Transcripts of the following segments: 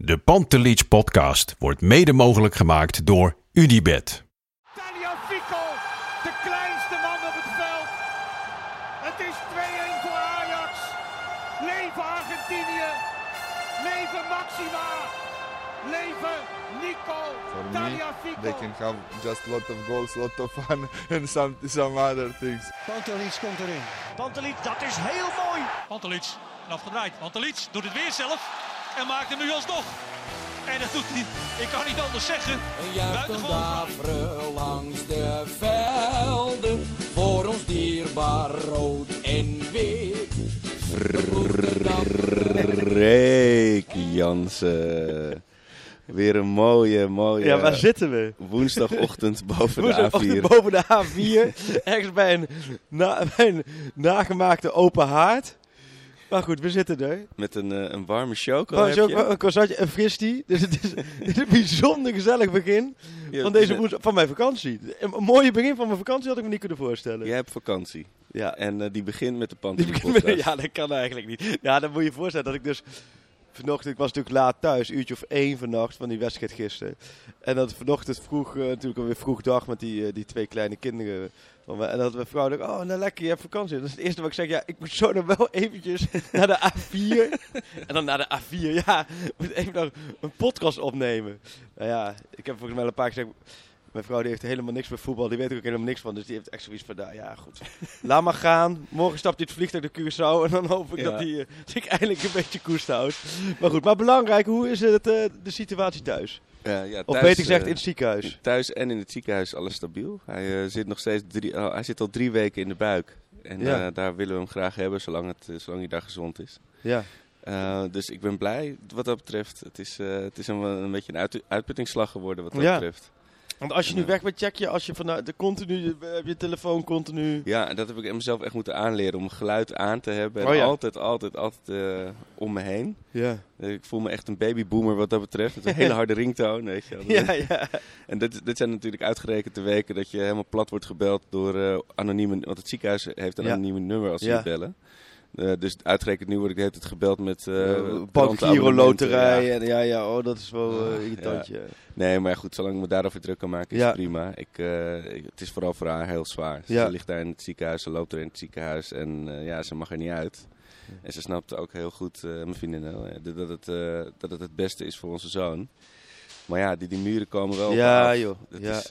De Pantelich podcast wordt mede mogelijk gemaakt door Unibed. Tagliafico, de kleinste man op het veld. Het is 2-1 voor Ajax. Leven Argentinië. Leven Maxima. Leven Nico For me, Tagliafico. they can have just a lot of goals, a lot of fun, and some some other things. Pantelic komt erin. Pantelic, dat is heel mooi. Pantelic, afgedraaid. Pantelic doet het weer zelf en maakt hem nu alsnog. En dat doet hij, ik kan niet anders zeggen. Een daveren langs de velden, voor ons dierbaar rood en wit. Freek Jansen. Weer een mooie, mooie Ja, waar zitten we? woensdagochtend boven de Woensdagochtend A4. boven de A4. ergens bij een, na, bij een nagemaakte open haard. Maar goed, we zitten er. Met een, eh, een warme choco heb je. een croissantje, een fristie. Dus het is, het is een bijzonder gezellig begin Ja, van, deze woensdag, van mijn vakantie. Een, een mooie begin van mijn vakantie had ik me niet kunnen voorstellen. Jij hebt vakantie. Ja. En eh, die begint met de podcast. ja, dat kan eigenlijk niet. Ja, dan moet je je voorstellen dat ik dus... Vanochtend, ik was natuurlijk laat thuis, uurtje of één vannacht van die wedstrijd gisteren. En dat vanochtend vroeg, eh, natuurlijk alweer vroeg dag met die, eh, die twee kleine kinderen. En dat mijn vrouw dacht, oh nou lekker, je hebt vakantie. Dat is het eerste wat ik zeg, ja, ik moet zo nog wel eventjes naar de A4. en dan naar de A4, ja, ik moet even nog een podcast opnemen. Nou ja, ik heb volgens mij al een paar keer gezegd, mijn vrouw die heeft helemaal niks met voetbal, die weet er ook helemaal niks van. Dus die heeft echt zoiets van, nou ja, goed. Laat maar gaan. Morgen stapt hij het vliegtuig naar Curaçao en dan hoop ik Ja. dat hij eh, zich eindelijk een beetje koest houdt. Maar goed, maar belangrijk, hoe is het, eh, de situatie thuis? Ja, ja, Of thuis, beter gezegd eh, in het ziekenhuis? Thuis en in het ziekenhuis alles stabiel. Hij, eh, zit nog steeds drie, oh, hij zit al drie weken in de buik. En Ja. eh, daar willen we hem graag hebben, zolang, het, eh, zolang hij daar gezond is. Ja. Eh, dus ik ben blij wat dat betreft. Het is, eh, het is een, een beetje een uit, uitputtingsslag geworden wat dat Ja. betreft. Want als je nu weg bent, check je als je vanuit de continu, heb je telefoon continu. Ja, en dat heb ik mezelf echt moeten aanleren om geluid aan te hebben. En Oh ja. altijd, altijd, altijd eh, om me heen. Ja. Eh, Ik voel me echt een babyboomer wat dat betreft. Is een hele harde ringtoon, weet je. Ja, ja. En dit, dit zijn natuurlijk uitgerekend de weken dat je helemaal plat wordt gebeld door eh, anonieme... Want het ziekenhuis heeft een Ja. anonieme nummer als ze je bellen. Eh, dus uitgerekend nu word ik de hele tijd gebeld met... Uh, loterij. ja. En, ja, ja, oh, dat is wel irritant. Ja. Nee, maar goed, zolang ik me daarover druk kan maken is Ja. prima. Ik, ik- het is vooral voor haar heel zwaar. Ze ligt daar in het ziekenhuis, ze loopt er in het ziekenhuis en ja, ze mag er niet uit. En ze snapt ook heel goed, mijn vriendin, dat, het, dat het het beste is voor onze zoon. Maar ja, die, die muren komen wel op Ja, af. joh. Dat Ja. is,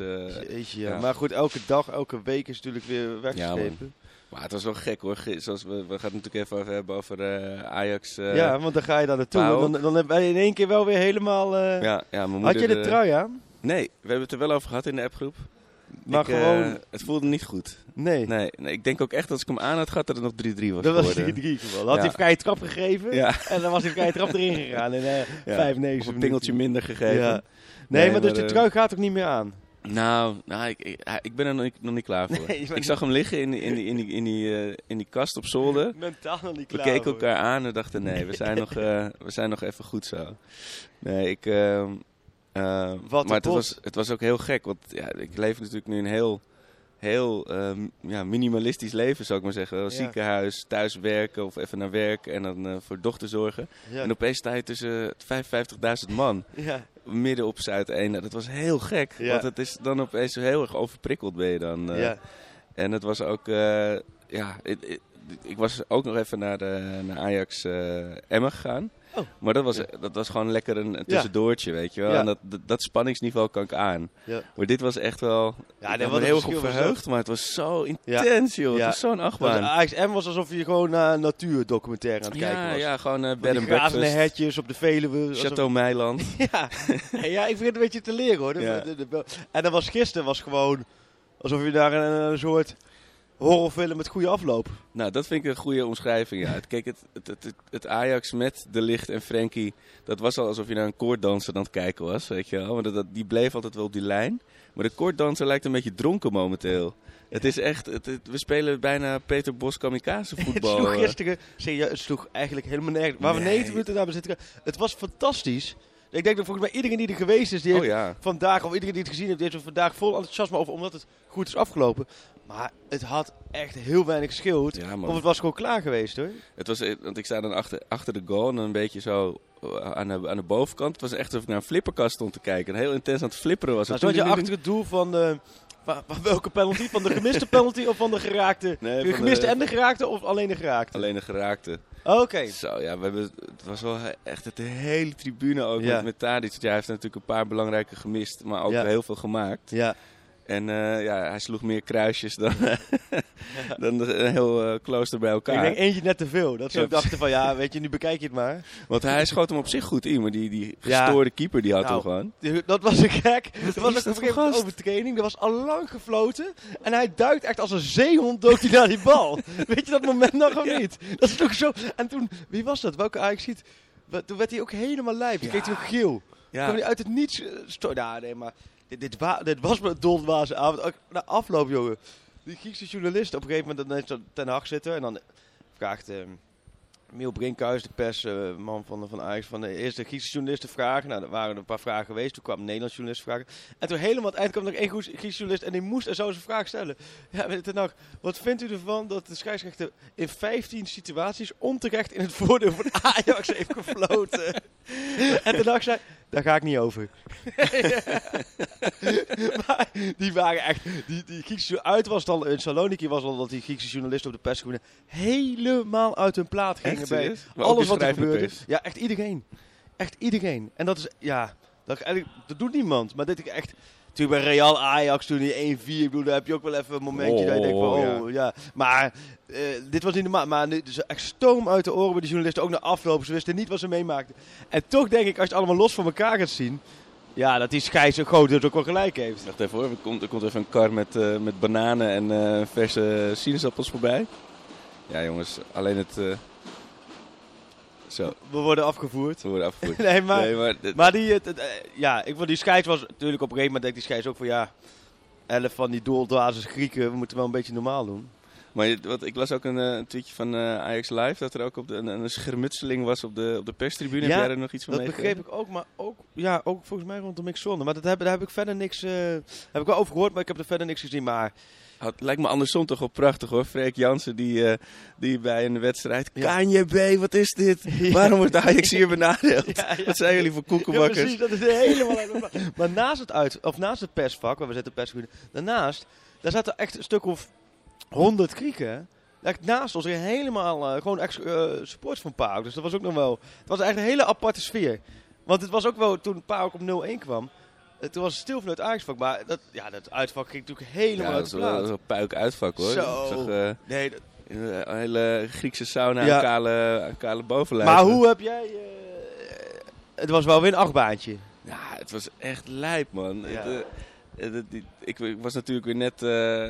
Jeetje, ja. ja. Maar goed, elke dag, elke week is natuurlijk weer Ja, weggeschepen. Maar het was wel gek hoor. Zoals we, we gaan het natuurlijk even over hebben over eh, Ajax. eh, Ja, want dan ga je daar naartoe. En dan, dan ben je in één keer wel weer helemaal... eh, ja, ja, mijn Had je de trui aan? Nee, we hebben het er wel over gehad in de appgroep. Maar Ik, gewoon... het voelde niet goed. nee. Nee, nee, ik denk ook echt dat als ik hem aan had gehad dat het nog 3-3 was Dat was geworden. 3-3 geval. Had Ja. hij vrije trap gegeven Ja. en dan was hij vrije trap erin gegaan in eh Ja. 5, 9 Of een pingeltje minder gegeven. Nee, Nee, maar dus maar, de eh, trui gaat ook niet meer aan. Nou, nou ik, ik, ik ben er nog niet, nog niet klaar voor. Nee, ik zag hem liggen in, die- in, die, in, die, in, die, eh, in die kast op zolder. Mentaal nog niet We klaar. keken voor. elkaar aan en dachten nee, we zijn, nog, eh, we zijn nog even goed zo. Nee, ik... eh, Wat maar het was, het was ook heel gek, want ja, ik leef natuurlijk nu een heel, heel ehm, ja, minimalistisch leven, zou ik maar zeggen. Ja. Ziekenhuis, thuis werken of even naar werk en dan eh, voor dochter zorgen. Ja. En opeens sta je tussen 55.000 man. ja. midden op Zuid 1. Nou, dat was heel gek. Want het is dan opeens heel erg overprikkeld ben je dan. eh. ja. En het was ook... eh, ja, ik, was ook nog even naar, de, naar Ajax Emmen gegaan. Oh. Maar dat was, dat was gewoon lekker een, een tussendoortje, weet je wel. En dat, dat, dat spanningsniveau kan ik aan. Maar dit was echt wel... Ja, ik was heel van verheugd, maar het was zo intens, joh. Het was zo'n achtbaan. AXM was alsof je gewoon naar een natuurdocumentaire aan het kijken was. ja, gewoon Van bed and breakfast. hertjes op de Veluwe. Chateau Meiland. Ja. ja, ik vind het een beetje te leren hoor. En dan was gisteren was gewoon alsof je daar een, een soort horrorfilm met goede afloop. Nou, dat vind ik een goede omschrijving. Ja. Het- Kijk, het, het, het, het Ajax met De Licht en Frenkie, dat was al alsof je naar een koorddanser aan het kijken was, weet je wel. Maar dat, die bleef altijd wel op die lijn. Maar de koorddanser lijkt een beetje dronken momenteel. Het is echt, het, het- we spelen bijna Peter Bos kamikaze Het voetbal. sloeg eh. gisteren, serieus, het sloeg eigenlijk helemaal nergens. Waar we Nee. 90 minuten naar zitten. Het was fantastisch. Ik denk dat volgens mij iedereen die er geweest is, die Oh ja. vandaag, of iedereen die het gezien heeft, die heeft er vandaag vol enthousiasme over, omdat het goed is afgelopen. Maar het had echt heel weinig geschild. Ja, of het was gewoon klaar geweest hoor. Het was, eh, want ik sta dan achter, achter de goal en een beetje zo eh, aan de, aan de bovenkant. Het was echt alsof ik naar een flipperkast stond te kijken. En heel intens aan het flipperen was Maar het. zat je achter het doel van, de, van, van welke penalty? Van de gemiste penalty of van de geraakte? Nee, de gemiste de- en de geraakte of alleen de geraakte? Alleen de geraakte. Oké. Zo, ja, we hebben, het was wel echt de hele tribune ook Ja. met, met Tadic. Ja, hij heeft natuurlijk een paar belangrijke gemist, maar ook Ja. heel veel gemaakt. Ja. En eh, ja, hij sloeg meer kruisjes dan, dan een heel eh, klooster bij elkaar. Ik denk eentje net te veel. Dat ze ook dachten van ja, weet je, nu bekijk je het maar. Want hij schoot hem op zich goed in, maar die, die Ja. gestoorde keeper die had Nou, hem gewoon. Dat was een gek. Er was dat een gegeven overtraining. Er was al lang gefloten. En hij duikt echt als een zeehond dook hij naar die bal. Weet je dat moment nog of Ja. niet? Dat is toch zo. En toen, wie was dat? Welke Ajax ziet? Toen werd hij ook helemaal lijp. Toen Ja. keek hij ook geel. Ja. Kwam hij uit het niets. nou, nee, maar dit, dit, wa- dit was me een avond. Na afloop, jongen. Die Griekse journalist op een gegeven moment dan zo ten Hag zitten. En dan vraagt ehm Miel Brinkhuis, de persman van, van Ajax, van de eerste Griekse journalisten vragen. Nou, er waren een paar vragen geweest. Toen kwam een Nederlands journalist vragen. En toen helemaal aan het eind kwam nog één Griekse journalist en die moest er zo zijn vraag stellen. Ja, ten Hag, wat vindt u ervan dat de scheidsrechter in 15 situaties onterecht in het voordeel van Ajax heeft gefloten? en ten Hag zei, daar ga ik niet over. maar die waren echt, die, die Griekse uit was het al in Saloniki was al dat die Griekse journalisten op de persgroene helemaal uit hun plaat gingen Echt, bij alles de wat er gebeurde. Ja, echt iedereen. Echt iedereen. En dat is, ja, dat, eigenlijk, dat doet niemand. Maar dit is echt, natuurlijk bij Real Ajax toen die 1-4, ik bedoel, daar heb je ook wel even een momentje dat je denkt van, Oh, oh ja. Maar eh, dit was niet normaal. Maar nu, dus echt stoom uit de oren bij de journalisten, ook naar afloop. Ze wisten niet wat ze meemaakten. En toch denk ik, als je het allemaal los van elkaar gaat zien, ja, dat die scheids ook groot dus ook wel gelijk heeft. Wacht even hoor, er komt, er komt even een kar met, eh, met bananen en eh, verse sinaasappels voorbij. Ja jongens, alleen het... Zo, We worden afgevoerd. we worden afgevoerd. Nee, maar... Nee, maar dit- Maar die, het, het, eh, ja, ik vond die scheids was natuurlijk op een gegeven moment denk ik die scheids ook van ja, elf van die doeldwazes Grieken, we moeten wel een beetje normaal doen. Maar wat, ik las ook een, eh, een tweetje van eh, Ajax Live dat er ook op de, een, een schermutseling was op de, op de perstribune. Ja, heb jij er nog iets van Dat begreep ik ook, maar ook, ja, ook volgens mij rondom Mixzone. Maar dat heb, daar heb ik verder niks, eh, heb ik wel over gehoord, maar ik heb er verder niks gezien. Maar Het lijkt me andersom toch wel prachtig hoor. Freek Jansen die, die bij een wedstrijd... Ja. Kanje B, wat is dit? Waarom wordt Ajax hier benadeeld? Ja. Wat zijn jullie voor koekenbakkers? precies, dat is helemaal. Maar naast het uit, of naast het persvak, waar we zitten persgroene, daarnaast, daar zaten echt een stuk of honderd Grieken. hè. Echt naast ons, helemaal eh, gewoon eh support van PAOK. Dus dat was ook nog wel, het was echt een hele aparte sfeer. Want het was ook wel, toen PAOK op 0-1 kwam, eh, toen was het stil van het Ajaxvak. Maar dat, ja, dat uitvak ging natuurlijk helemaal Ja, uit de dat is wel puik uitvak hoor. Zo. Zag, Nee, dat- een hele Griekse sauna Ja. aan kale, aan kale bovenlijf. maar hoe heb jij... het was wel weer een achtbaantje. Ja, het was echt lijp, man. Ja. Het, eh, ik, was natuurlijk weer net eh,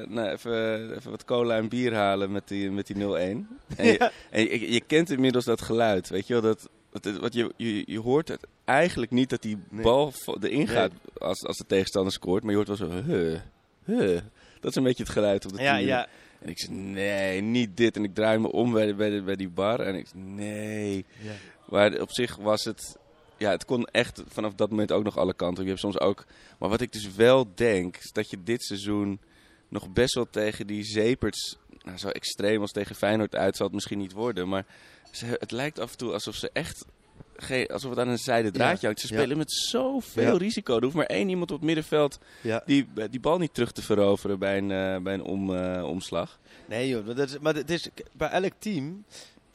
nou, even, even wat cola en bier halen met die, met die 0-1. En, je, Ja. en je, je kent inmiddels dat geluid, weet je wel. Dat, dat, wat je, je, je hoort het eigenlijk niet dat die Nee. bal erin gaat als, als de tegenstander scoort. Maar je hoort wel zo, huh, huh. Dat is een beetje het geluid op de Ja, ja. En ik zei, nee, niet dit. En ik draai me om bij, de- bij, de- bij die bar. En ik zei, nee. Ja. Maar op zich was het... Ja, het kon echt vanaf dat moment ook nog alle kanten. Je hebt soms ook... Maar wat ik dus wel denk, is dat je dit seizoen nog best wel tegen die zeeperts... Nou, zo extreem als tegen Feyenoord uit zal het misschien niet worden. Maar ze, het lijkt af en toe alsof ze echt... Alsof het aan een zijde draadje hangt. Ze Ja. spelen met zoveel Ja. risico. Er hoeft maar één iemand op het middenveld Ja. die, die bal niet terug te veroveren bij een, eh, bij een om, eh, omslag. Nee joh, maar, dat is, maar het is bij elk team.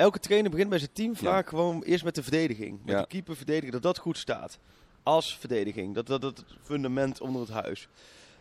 Elke trainer begint bij zijn team vaak gewoon eerst met de verdediging. Met de keeper verdedigen, dat dat goed staat. Als verdediging. Dat dat dat het fundament onder het huis.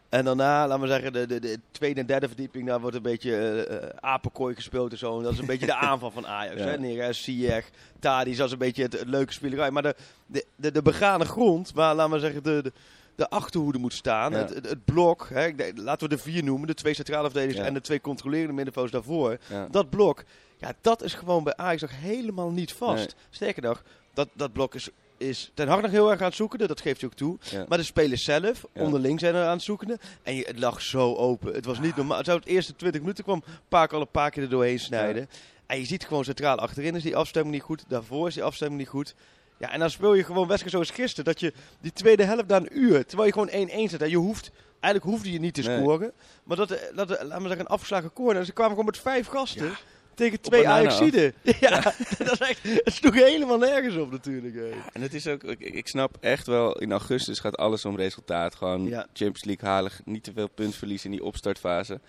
En daarna, laten we zeggen, de, de, de tweede en derde verdieping, daar wordt een beetje eh, apenkooi gespeeld en zo. En dat is een beetje de aanval van Ajax. Ja. Hè? Neres, Ziyech, Tadic, dat is een beetje het, het leuke spelerij. Maar de, de, de, de begane grond, waar, laten we zeggen, de, de, de achterhoede moet staan. Ja. Het, het, het blok, hè? laten we de vier noemen. De twee centrale verdedigers Ja. en de twee controlerende middenvelders daarvoor. Dat blok, ja, dat is gewoon bij Ajax nog helemaal niet vast. Nee. Sterker nog, dat, dat blok is, is ten harte nog heel erg aan het zoeken. Dat geeft hij ook toe. Ja. Maar de spelers zelf, Ja. onderling zijn er aan het zoeken. En je, het lag zo open. Het was niet normaal. Het zou het eerste 20 minuten kwam Paak al een paar keer er doorheen snijden. En je ziet gewoon centraal achterin is die afstemming niet goed. Daarvoor is die afstemming niet goed. Ja, en dan speel je gewoon wedstrijd zoals gisteren. Dat je die tweede helft na een uur, terwijl je gewoon 1-1 zet. En je hoeft, eigenlijk hoefde je niet te Nee. scoren. Maar dat, eh, dat, eh, laten we zeggen, een afgeslagen corner. En ze kwamen gewoon met vijf gasten. Tegen twee. Ajaxiden. Ja, dat is echt, het sloeg helemaal nergens op natuurlijk. hè. En het is ook, ik, ik snap echt wel, in augustus gaat alles om resultaat. Gewoon Ja. Champions League halen, niet te veel puntverlies in die opstartfase.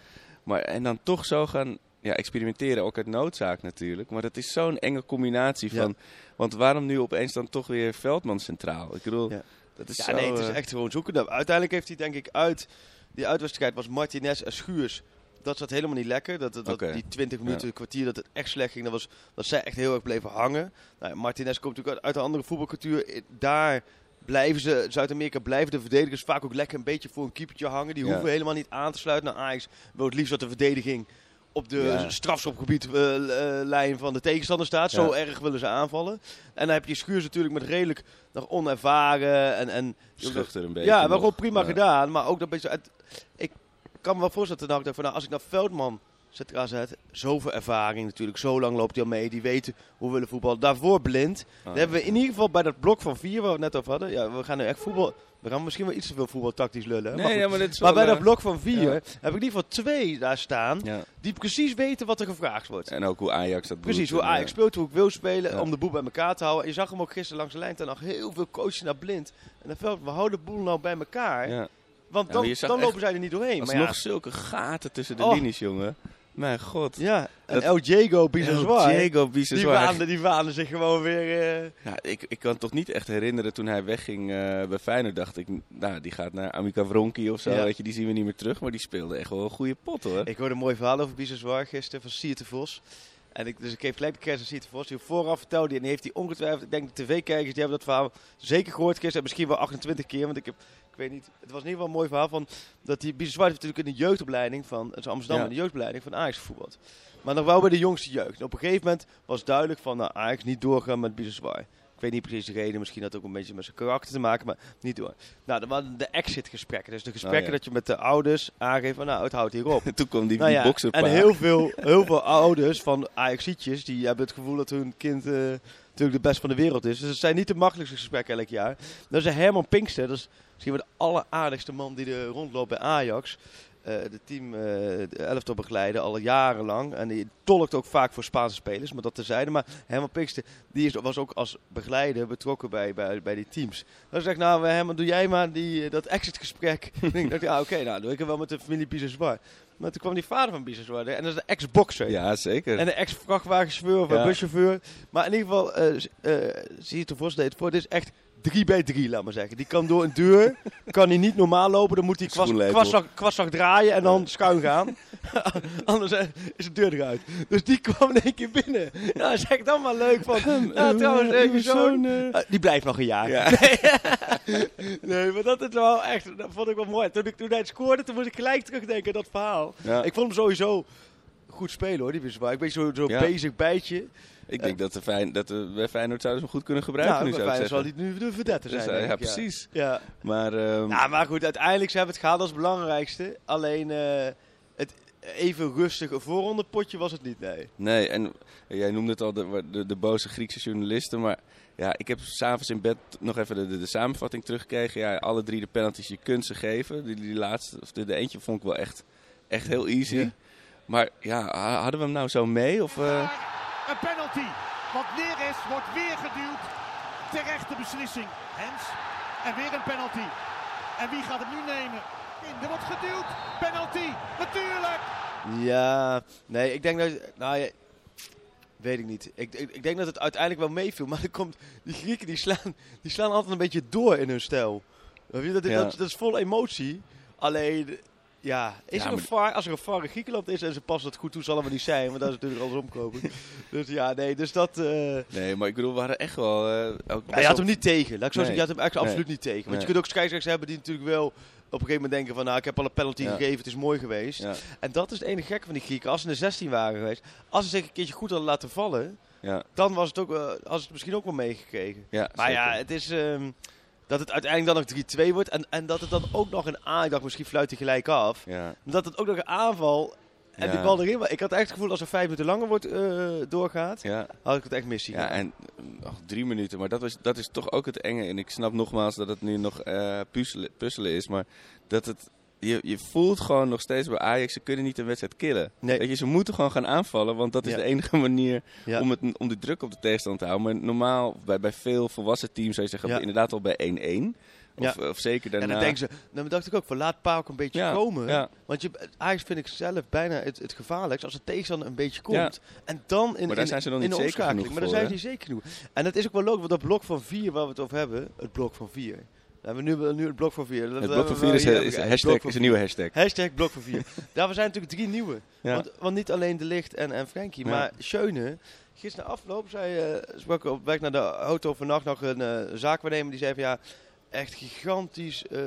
Maar, en dan toch zo gaan ja, experimenteren, ook uit noodzaak natuurlijk. Maar dat is zo'n enge combinatie Ja. van, want waarom nu opeens dan toch weer Veldman centraal? Ik bedoel, Ja. dat is Ja, zo... nee, het is eh, echt gewoon zoeken. Uiteindelijk heeft hij denk ik uit, die uitwedstrijd was Martinez en Schuurs. Dat zat helemaal niet lekker. Dat, dat. Die 20 minuten, Ja. kwartier, dat het echt slecht ging. Dat, was, dat zij echt heel erg bleven hangen. Nou, Martinez komt natuurlijk uit, uit een andere voetbalcultuur. Daar blijven ze, Zuid-Amerika blijven de verdedigers vaak ook lekker een beetje voor een keepertje hangen. Die Ja. hoeven helemaal niet aan te sluiten. naar Ajax wil het liefst dat de verdediging op de Ja. strafschopgebied eh, eh, lijn van de tegenstander staat. Zo erg willen ze aanvallen. En dan heb je Schuurs natuurlijk met redelijk nog onervaren en, en Schuchter een beetje ja, wel gewoon prima Ja. gedaan. Maar ook dat beetje. Het, ik kan me wel voorstellen dat ik dacht van nou, als ik naar Veldman centraal zet, zoveel ervaring natuurlijk, zo lang loopt hij al mee, die weten hoe we willen voetballen. Daarvoor blind. Ah. Dan hebben we in ieder geval bij dat blok van vier waar we het net over hadden. Ja, we gaan nu echt voetbal. We gaan misschien wel iets te veel voetbaltactisch lullen. Nee, maar, goed. ja, maar dit is maar wel, bij dat eh, blok van vier ja. heb ik in ieder geval twee daar staan ja. die precies weten wat er gevraagd wordt. En ook hoe Ajax dat Precies, hoe Ajax eh, speelt, hoe ik wil spelen, om de boel bij elkaar te houden. En je zag hem ook gisteren langs de lijn, toen nog heel veel coachen naar blind. En dan veld, we houden de boel nou bij elkaar. Want dan, dan lopen zij er niet doorheen. Maar ja, zulke gaten tussen de Oh. linies, jongen. Mijn god. ja, en El Diego Biseswar, Diego die, Biseswar. waande, die waande zich gewoon weer... eh, Ja, ik, ik kan het toch niet echt herinneren toen hij wegging eh, bij Feyenoord. Dacht ik, nou, die gaat naar Amica Wronki of zo. Ja. Weet je, die zien we niet meer terug. Maar die speelde echt wel een goede pot hoor. Ik hoorde een mooi verhaal over Biseswar gisteren van Siert de Vos. En ik, dus ik geef gelijk de kerst aan Siert de Vos. Die vooraf vertelde die en die heeft hij ongetwijfeld... Ik denk de tv-kijkers die hebben dat verhaal zeker gehoord gisteren. Misschien wel 28 keer, want ik heb... Ik weet niet, het was in ieder geval een mooi verhaal van dat die Biseswar heeft natuurlijk in de jeugdopleiding van het Amsterdam Ja. in de jeugdopleiding van Ajax gevoetbald. Maar nog wel bij de jongste jeugd. En op een gegeven moment was duidelijk van nou, Ajax niet doorgaan met Biseswar. Ik weet niet precies de reden, misschien had het ook een beetje met zijn karakter te maken, maar niet door. Nou, dat waren de exit-gesprekken. Dus de gesprekken ja. dat je met de ouders aangeeft van nou, het houdt hier op. En toen kwam die, Nou die ja, en heel veel, heel veel ouders van Ajaxietjes, die hebben het gevoel dat hun kind eh, natuurlijk de best van de wereld is. Dus het zijn niet de makkelijkste gesprekken elk jaar. Dat is Herman Pinkster, dat is misschien wel de alleraardigste man die er rondloopt bij Ajax. Eh, de team, eh de elftal begeleiden al jarenlang. En die tolkt ook vaak voor Spaanse spelers, maar dat terzijde. Maar Herman Pinkster die is, was ook als begeleider betrokken bij, bij, bij die teams. Dan zeg ik, nou Herman, doe jij maar die, eh, dat exitgesprek. ik denk, ja oké, nou doe ik het wel met de familie Biseswar. Maar toen kwam die vader van Biseswar en dat is de ex-boxer. Ja, zeker. En een ex-vrachtwagenchauffeur of een Ja. buschauffeur. Maar in ieder geval, eh eh, zie je het deed voor. Dit is echt 3 bij 3, laat maar zeggen. Die kan door een deur, kan hij niet normaal lopen. Dan moet hij kwast- kwastzak, kwastzak draaien en dan schuin gaan. Anders eh, is de deur eruit. Dus die kwam in één keer binnen. Ja, zeg dan maar leuk van. Ja, trouwens, eh, je zoon. eh, die blijft nog een jaar. Ja. Nee, maar dat is wel echt, dat vond ik wel mooi. Toen, ik, toen hij het scoorde, toen moest ik gelijk terugdenken aan dat verhaal. Ja. Ik vond hem sowieso goed spelen hoor, die Bismarck. Ik ben zo, zo Ja. bezig bijtje. Ik denk dat, de Fijn, dat de, bij Feyenoord zouden ze hem goed kunnen gebruiken Nou, nu, zou ik fijn zal hij nu de verdette zijn. Dus, eh, denk ja, ik, precies. Ja. Maar, ehm, Ja, maar goed, uiteindelijk ze hebben het gehaald als het belangrijkste. Alleen eh, het even rustige voorrondepotje was het niet, nee. Nee, en jij noemde het al, de, de, de boze Griekse journalisten. Maar ja, ik heb s'avonds in bed nog even de, de, de samenvatting teruggekregen. Ja, alle drie de penalties, je kunt ze geven. Die, die laatste, of de, de eentje vond ik wel echt, echt heel easy. Ja. Maar ja, ha- hadden we hem nou zo mee? Of, eh, Een penalty. Want Neres wordt weer geduwd. Terechte beslissing. Hens. En weer een penalty. En wie gaat hem nu nemen? Er wordt geduwd. Penalty. Natuurlijk. Ja, nee, ik denk dat... Nou, ja, weet ik niet. Ik, ik, ik denk dat het uiteindelijk wel meeviel. Maar er komt, die Grieken die slaan, die slaan altijd een beetje door in hun stijl. Dat, Ja. dat, dat is vol emotie. Alleen, ja, is Ja, er een VAR, als er een VAR in Griekenland is en ze passen het goed toe, zal het maar niet zijn. Want dat is natuurlijk alles omkopen. dus ja, nee, dus dat... eh, nee, maar ik bedoel, we hadden echt wel... ook ja, je had hem niet tegen. Laat ik zo zeggen, je had hem Nee. absoluut niet tegen. Want Nee. je kunt ook scheidsrechters hebben die natuurlijk wel op een gegeven moment denken van... Nou, ik heb al een penalty Ja. gegeven, het is mooi geweest. Ja, En dat is het enige gekke van die Grieken. Als ze in de 16 waren geweest, als ze zich een keertje goed hadden laten vallen, dan was het, ook, had het misschien ook wel meegekregen. Maar ja, het is ehm, dat het uiteindelijk dan nog 3-2 wordt en, en dat het dan ook nog een aan, ik dacht misschien fluit hij gelijk af, Ja, dat het ook nog een aanval En Ja. die bal erin. Maar ik had echt het gevoel als er vijf minuten langer wordt, eh, doorgaat, Ja, had ik het echt missie. ja en eh, nog drie minuten. Maar dat, was, dat is toch ook het enge. En ik snap nogmaals dat het nu nog eh, puzzelen, puzzelen is. Maar dat het je, je voelt gewoon nog steeds bij Ajax, ze kunnen niet een wedstrijd killen. Nee. Je, ze moeten gewoon gaan aanvallen, want dat is de enige manier om, het, om de druk op de tegenstander te houden. Maar normaal, bij, bij veel volwassen teams, zou je zeggen, inderdaad al bij 1-1. Of, eh, of, zeker daarna. En dan denken ze, nou, dan dacht ik ook, van laat ook een beetje komen. Want je, Ajax vind ik zelf bijna het, het gevaarlijkst als de tegenstander een beetje komt. En dan in, maar daar in, zijn ze dan niet de zeker omschakeling. Maar daar zijn ze niet zeker genoeg. En dat is ook wel leuk, want dat blok van 4 waar we het over hebben, het blok van 4 we hebben we nu, nu het blok voor vier. Het eh, blok voor vier is, een nieuwe hashtag. Hashtag blok voor vier. ja, we zijn natuurlijk drie nieuwe. Want, want, niet alleen De Licht en, en Frankie, maar Schöne. Gisteren afloop zei, uh, sprak op weg naar de auto vannacht nog een uh, zaakwaarnemer. Die zei van ja, echt gigantisch uh,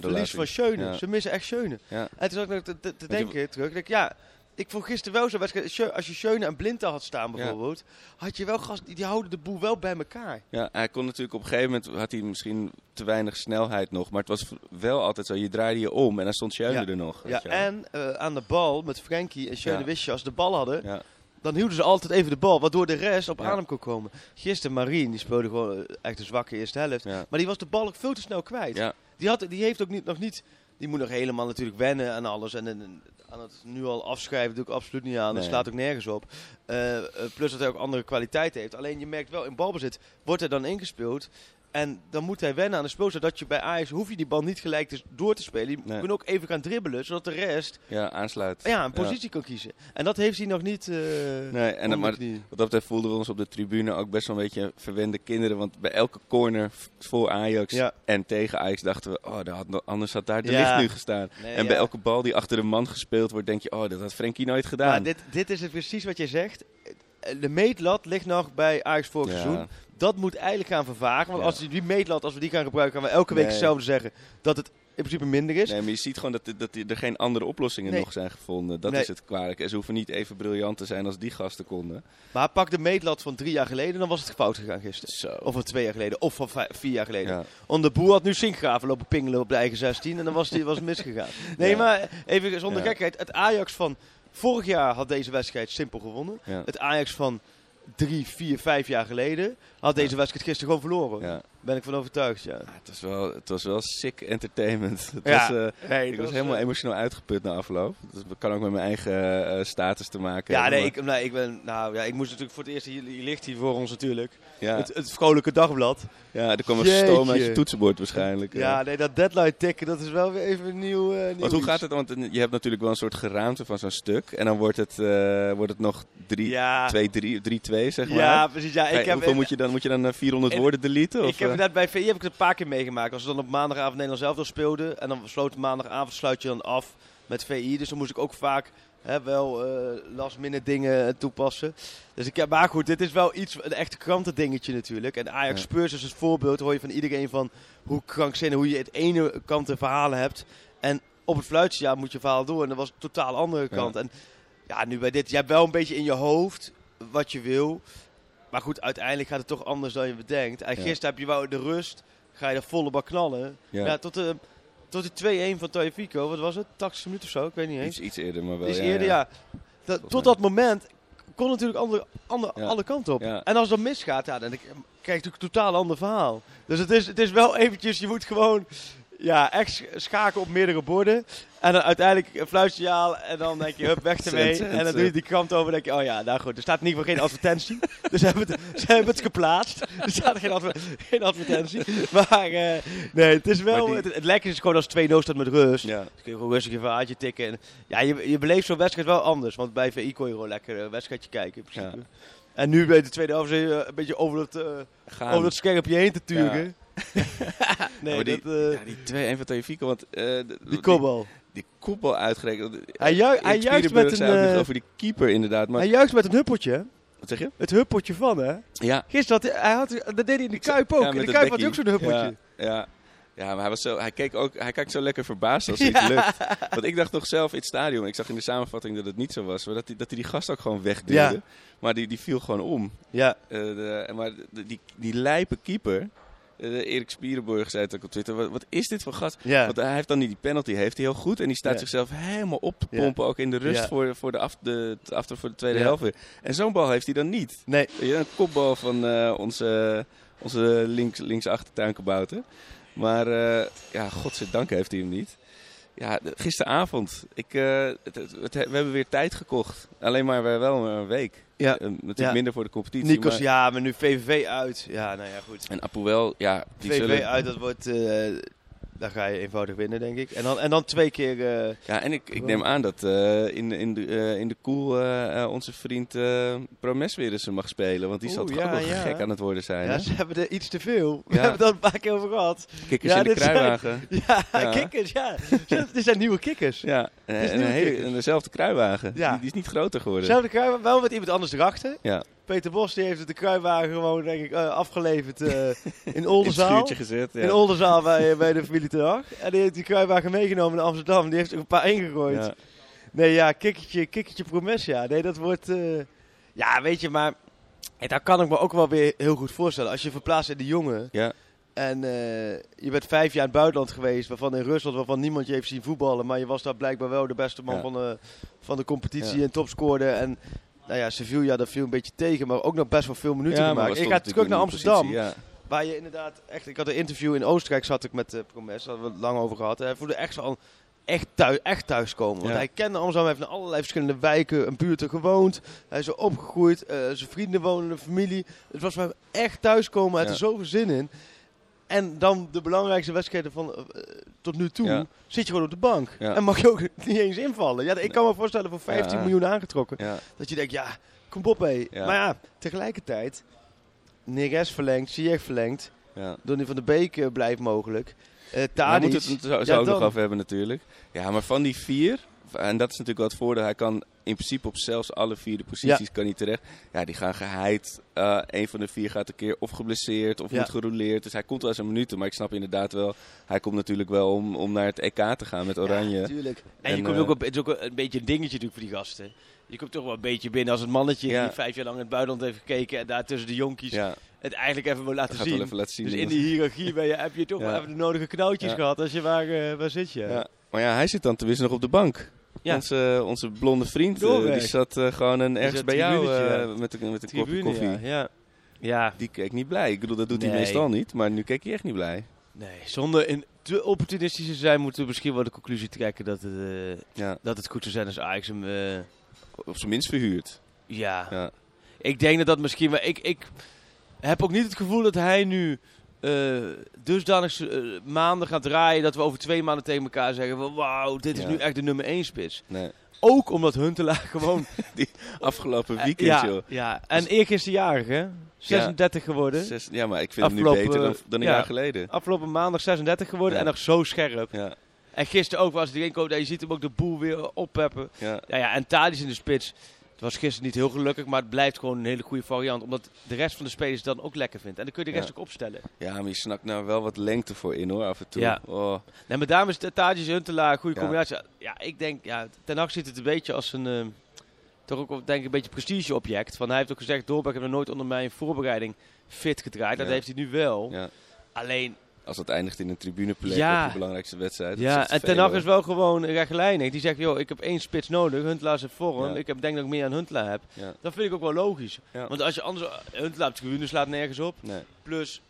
verlies van Schöne. Ze missen echt Schöne. het is ook ik te, denken terug. Ja, ik vond gisteren wel zo'n wedstrijd. Schö- Als je Schöne en Blinta had staan bijvoorbeeld, had je wel gast, die, die houden de boel wel bij elkaar. Ja, hij kon natuurlijk op een gegeven moment had hij misschien te weinig snelheid nog, maar het was wel altijd zo. Je draaide je om en dan stond Schöne Ja. er nog. Ja, en eh, aan de bal met Frenkie en Schöne Ja. wist je, als ze de bal hadden, ja, dan hielden ze altijd even de bal, waardoor de rest op adem kon komen. Gisteren Marien, die speelde gewoon eh, echt een zwakke eerste helft. Maar die was de bal ook veel te snel kwijt. Die, had, die heeft ook niet, nog niet, die moet nog helemaal natuurlijk wennen aan alles. En, aan het nu al afschrijven doe ik absoluut niet aan. Dat Nee. slaat ook nergens op. Eh, eh, plus dat hij ook andere kwaliteiten heeft. Alleen je merkt wel, in balbezit wordt hij dan ingespeeld. En dan moet hij wennen aan de spel. Zodat je bij Ajax, hoef je die bal niet gelijk te- door te spelen. Je Nee. kunt ook even gaan dribbelen, zodat de rest ja, aansluit. ja, een positie kan kiezen. En dat heeft hij nog niet eh Nee, en onder maar wat dat betreft voelden we ons op de tribune ook best wel een beetje verwende kinderen. Want bij elke corner voor Ajax Ja. en tegen Ajax dachten we, oh, had, anders had daar de licht nu gestaan. Nee, en bij elke bal die achter de man gespeeld wordt, denk je, oh, dat had Frenkie nooit gedaan. Dit, dit is het precies wat je zegt. De meetlat ligt nog bij Ajax vorig Ja. seizoen. Dat moet eigenlijk gaan vervagen. Want Ja. als die, die meetlat, als we die gaan gebruiken, gaan we elke week Nee. hetzelfde zeggen. Dat het in principe minder is. Nee, maar je ziet gewoon dat, dat er geen andere oplossingen Nee. nog zijn gevonden. Dat Nee. is het kwalijke. En ze hoeven niet even briljant te zijn als die gasten konden. Maar pak de meetlat van drie jaar geleden, dan was het fout gegaan gisteren. Zo. Of van twee jaar geleden, of van vier jaar geleden. ja. Onder Boer had nu Sinkgraven lopen pingelen op de eigen 16 en dan was, die, was misgegaan. Nee, Ja. maar even zonder Ja. gekheid. Het Ajax van vorig jaar had deze wedstrijd simpel gewonnen. Het Ajax van drie, vier, vijf jaar geleden had deze wedstrijd gisteren gewoon verloren. Ben ik van overtuigd, ja. Ah, Het was wel, het was wel sick entertainment. Het Ja. was, eh, Nee, ik was was, helemaal eh, emotioneel uitgeput na afloop. Dat kan ook met mijn eigen eh, status te maken Ja, hebben. nee ik, nee, ik ben, nou ja, ik moest natuurlijk voor het eerst, hier, hier ligt hij voor ons natuurlijk. ja, Het, het vrolijke dagblad. ja, er kwam een stoom uit je toetsenbord waarschijnlijk. Ja, nee, dat deadline tikken, dat is wel weer even een nieuw, eh nieuw Want hoe iets. gaat het? Want je hebt natuurlijk wel een soort geraamte van zo'n stuk. En dan wordt het, eh, wordt het nog 3-2, Ja, 3-2 zeg maar. ja, precies. Ja, Hey, ik heb, hoeveel moet je dan? Moet je dan eh, 400 in- woorden deleten? Of, bij VI heb ik het een paar keer meegemaakt. Als we dan op maandagavond Nederland zelf speelden. En dan sloot maandagavond sluit je dan af met VI. Dus dan moest ik ook vaak hè, wel eh last minute dingen eh, toepassen. Dus ik heb, maar goed, dit is wel iets, een echt krantendingetje natuurlijk. En Ajax Ja. Spurs is het voorbeeld, hoor je van iedereen van hoe krankzinnig, hoe je het ene kant de verhalen hebt. En op het fluitsignaal moet je verhaal door. En dat was een totaal andere kant. En ja, nu bij dit, je hebt wel een beetje in je hoofd wat je wil. Maar goed, uiteindelijk gaat het toch anders dan je bedenkt. En gisteren heb je wel de rust, ga je er volle bak knallen. ja. Tot de, tot de 2-1 van Tajafico, wat was het? 80 minuten of zo, ik weet niet eens. iets, iets eerder, maar wel. Ja, eerder, ja. Dat, tot dat moment kon natuurlijk andere, andere, Ja. alle kanten op. Ja. En als dat misgaat, ja, dan krijg je natuurlijk een totaal ander verhaal. Dus het is, het is wel eventjes, je moet gewoon ja, echt sch- schaken op meerdere borden. En dan uiteindelijk een fluitsignaal en dan denk je, hup, weg ermee. En dan doe je die krant over en denk je, oh ja, nou goed. Er staat in ieder geval geen advertentie. dus ze hebben, het, ze hebben het geplaatst. Er staat geen, adver- geen advertentie. Maar eh, nee, het is wel, die- het, het lekker is gewoon als 2-0 staat met rust. Ja. Dus kun je gewoon rustig even een aardje tikken. En, ja, je, je beleeft zo'n wedstrijd wel anders. Want bij VI kon je gewoon lekker een wedstrijdje kijken in principe. Ja. En nu bij de tweede helft je een beetje over het, eh, Gaan. over het scherpje heen te turen. Nee, maar die, dat, eh, ja, die 2-1 van Tajafico, want eh, de- die kopbal. Die koepel uitgerekend. Hij, ju- hij juicht met een, zei eh, over die keeper inderdaad. Maar, hij juicht met een huppeltje. wat zeg je? Het huppeltje van, hè? Ja. Gisteren had hij, had, dat deed hij in de Kuip ook. Ja, in de Kuip had hij ook zo'n huppeltje. Ja, ja. Ja, maar hij, was zo, hij, keek ook, hij kijkt zo lekker verbaasd als het lukt. Want ik dacht nog zelf in het stadion, ik zag in de samenvatting dat het niet zo was, maar dat hij, dat hij die gast ook gewoon wegduwde. Maar die, die viel gewoon om. Ja, Eh, de, maar die, die lijpe keeper, Eh, Erik Spierenburg zei het ook op Twitter. Wat, wat is dit voor gast? Ja. Want hij heeft dan niet die penalty, heeft hij heel goed. En die staat Ja. zichzelf helemaal op te Ja. pompen, ook in de rust voor, voor de, af, de, voor de tweede helft weer. En zo'n bal heeft hij dan niet. Nee. Een kopbal van eh, onze, onze links, links achtertuinkabouter. Maar uh, ja, godzijdank heeft hij hem niet. Ja, gisteravond. Ik, uh, het, het, het- we hebben weer tijd gekocht. Alleen maar we- wel een week. Ja. Uh, natuurlijk Ja. minder voor de competitie. Nikos, maar- ja, maar nu VVV uit. Ja, nou ja, goed. En Apoel, ja, die VVV zullen... uit, dat wordt... eh daar ga je eenvoudig winnen, denk ik. En dan, en dan twee keer... eh, Ja, en ik, ik neem aan dat eh, in, in, de, in de koel eh, eh, onze vriend Promes weer eens mag spelen. Want die zal toch ja, ook wel ja. gek aan het worden zijn. ja, hè? ze hebben er iets te veel. We Ja. hebben het al een paar keer over gehad. Kikkers Ja, in de zijn- kruiwagen. Ja, kikkers, ja. Dit zijn nieuwe kikkers. Ja, en, een hele- en dezelfde kruiwagen. Die, die is niet groter geworden. Zelfde kruiwagen, wel met iemand anders erachter. Ja, Peter Bos die heeft de kruiwagen gewoon, denk ik, eh, afgeleverd eh, in in Oldenzaal. schuurtje gezet. Ja. In Oldenzaal bij, bij de familie Ten Hag. En die heeft die kruiwagen meegenomen naar Amsterdam. Die heeft er een paar ingegooid. Ja. Nee, ja, kikkertje, kikkertje promes, ja. Nee, dat wordt... eh, ja, weet je, maar... En daar kan ik me ook wel weer heel goed voorstellen. Als je verplaatst in de jongen... Ja. En eh, je bent vijf jaar in het buitenland geweest, waarvan in Rusland, waarvan niemand je heeft zien voetballen. Maar je was daar blijkbaar wel de beste man Ja. van, de, van de competitie en topscorer. En nou ja, Sevilla, dat viel een beetje tegen, maar ook nog best wel veel minuten Ja, gemaakt. toch gaat terug naar Amsterdam, waar je inderdaad echt... Ik had een interview in Oostenrijk, zat ik met uh, Promes, daar hadden we het lang over gehad. Hij voelde echt zo echt thuis, echt thuis komen. Want Ja. hij kende Amsterdam, hij heeft in allerlei verschillende wijken en buurten gewoond. Hij is er opgegroeid, eh, zijn vrienden wonen, de familie. Het was voor hem echt thuiskomen, hij had er zoveel zin in. En dan de belangrijkste wedstrijden van eh, tot nu toe, Ja. zit je gewoon op de bank. Ja. En mag je ook niet eens invallen. Ja, ik kan me voorstellen voor 15 Ja. miljoen aangetrokken. Dat je denkt, ja, kom op hé. Maar ja, tegelijkertijd, Neres verlengd, Ziyech verlengd. Ja. Donny van der Beek eh, blijft mogelijk. Daar Tadic. moeten we het zo, Ja, nog over hebben natuurlijk. Ja, maar van die vier, en dat is natuurlijk wel het voordeel, hij kan in principe op zelfs alle vier de posities kan hij terecht. Ja, die gaan geheid. Eh een van de vier gaat een keer of geblesseerd of Ja. wordt gerouleerd. Dus hij komt wel eens een minuten, maar ik snap inderdaad wel, hij komt natuurlijk wel om, om naar het EK te gaan met Oranje. Ja, natuurlijk. En, je komt eh, ook op, het is ook een beetje een dingetje natuurlijk voor die gasten. Je komt toch wel een beetje binnen als het mannetje Ja. die vijf jaar lang in het buitenland heeft gekeken en daar tussen de jonkies ja, het eigenlijk even wil laten zien. wel even laten zien. Dus in die hiërarchie ben je, heb je toch Ja. wel even de nodige knoutjes Ja. gehad als je waar, eh, waar zit je. Ja. Maar ja, hij zit dan tenminste nog op de bank. Ja. Onze, onze blonde vriend, eh, die zat eh, gewoon een, ergens bij jou eh, met, een- met een kopje Tribune, koffie. ja. ja. Die keek niet blij. Ik bedoel, dat doet hij meestal niet. Maar nu keek hij echt niet blij. nee, zonder in te opportunistisch te zijn moeten we misschien wel de conclusie trekken dat het, Ja, dat het goed zou zijn als Ajax hem... eh, op zijn minst verhuurd. ja, Ja. Ik denk dat dat misschien wel. Ik, ik heb ook niet het gevoel dat hij nu eh dusdanig eh, maanden gaat draaien dat we over twee maanden tegen elkaar zeggen van wauw, dit is Ja. nu echt de nummer één spits. Nee. Ook omdat Huntelaar gewoon... Afgelopen Eh, weekend, ja, joh. ja, en eergisteren jarig hè? 36 geworden. Zes- ja, maar ik vind hem nu Afgelopen, beter dan, dan een ja. jaar geleden. Afgelopen maandag 36 geworden en nog zo scherp. Ja, En gisteren ook, was het erin komt, je ziet hem ook de boel weer oppeppen. ja. Ja, ja, en Tadic in de spits. Het was gisteren niet heel gelukkig, maar het blijft gewoon een hele goede variant. Omdat de rest van de spelers het dan ook lekker vindt. En dan kun je de rest Ja. ook opstellen. ja, maar je snakt nou wel wat lengte voor in hoor, af en toe. Ja. Oh, Nee, maar daarom is Tadic Huntelaar goede Ja. combinatie. Ja, ik denk, ja, Ten Hag ziet het een beetje als een, eh, toch ook denk ik een beetje prestige-object. Van hij heeft ook gezegd, Doorberg heeft nog nooit onder mijn voorbereiding fit gedraaid. Dat Ja. heeft hij nu wel. ja. Alleen, Als het eindigt in een tribuneplek Ja. op de belangrijkste wedstrijd. dat ja, en te Ten Hag is wel gewoon rechtlijnig. Die zegt, joh, ik heb één spits nodig. Huntelaar is in vorm. Ja. Ik heb, denk dat ik meer aan Huntelaar heb. Dat vind ik ook wel logisch. Want als je anders, Huntelaar op de tribune slaat nergens op. Nee, Plus,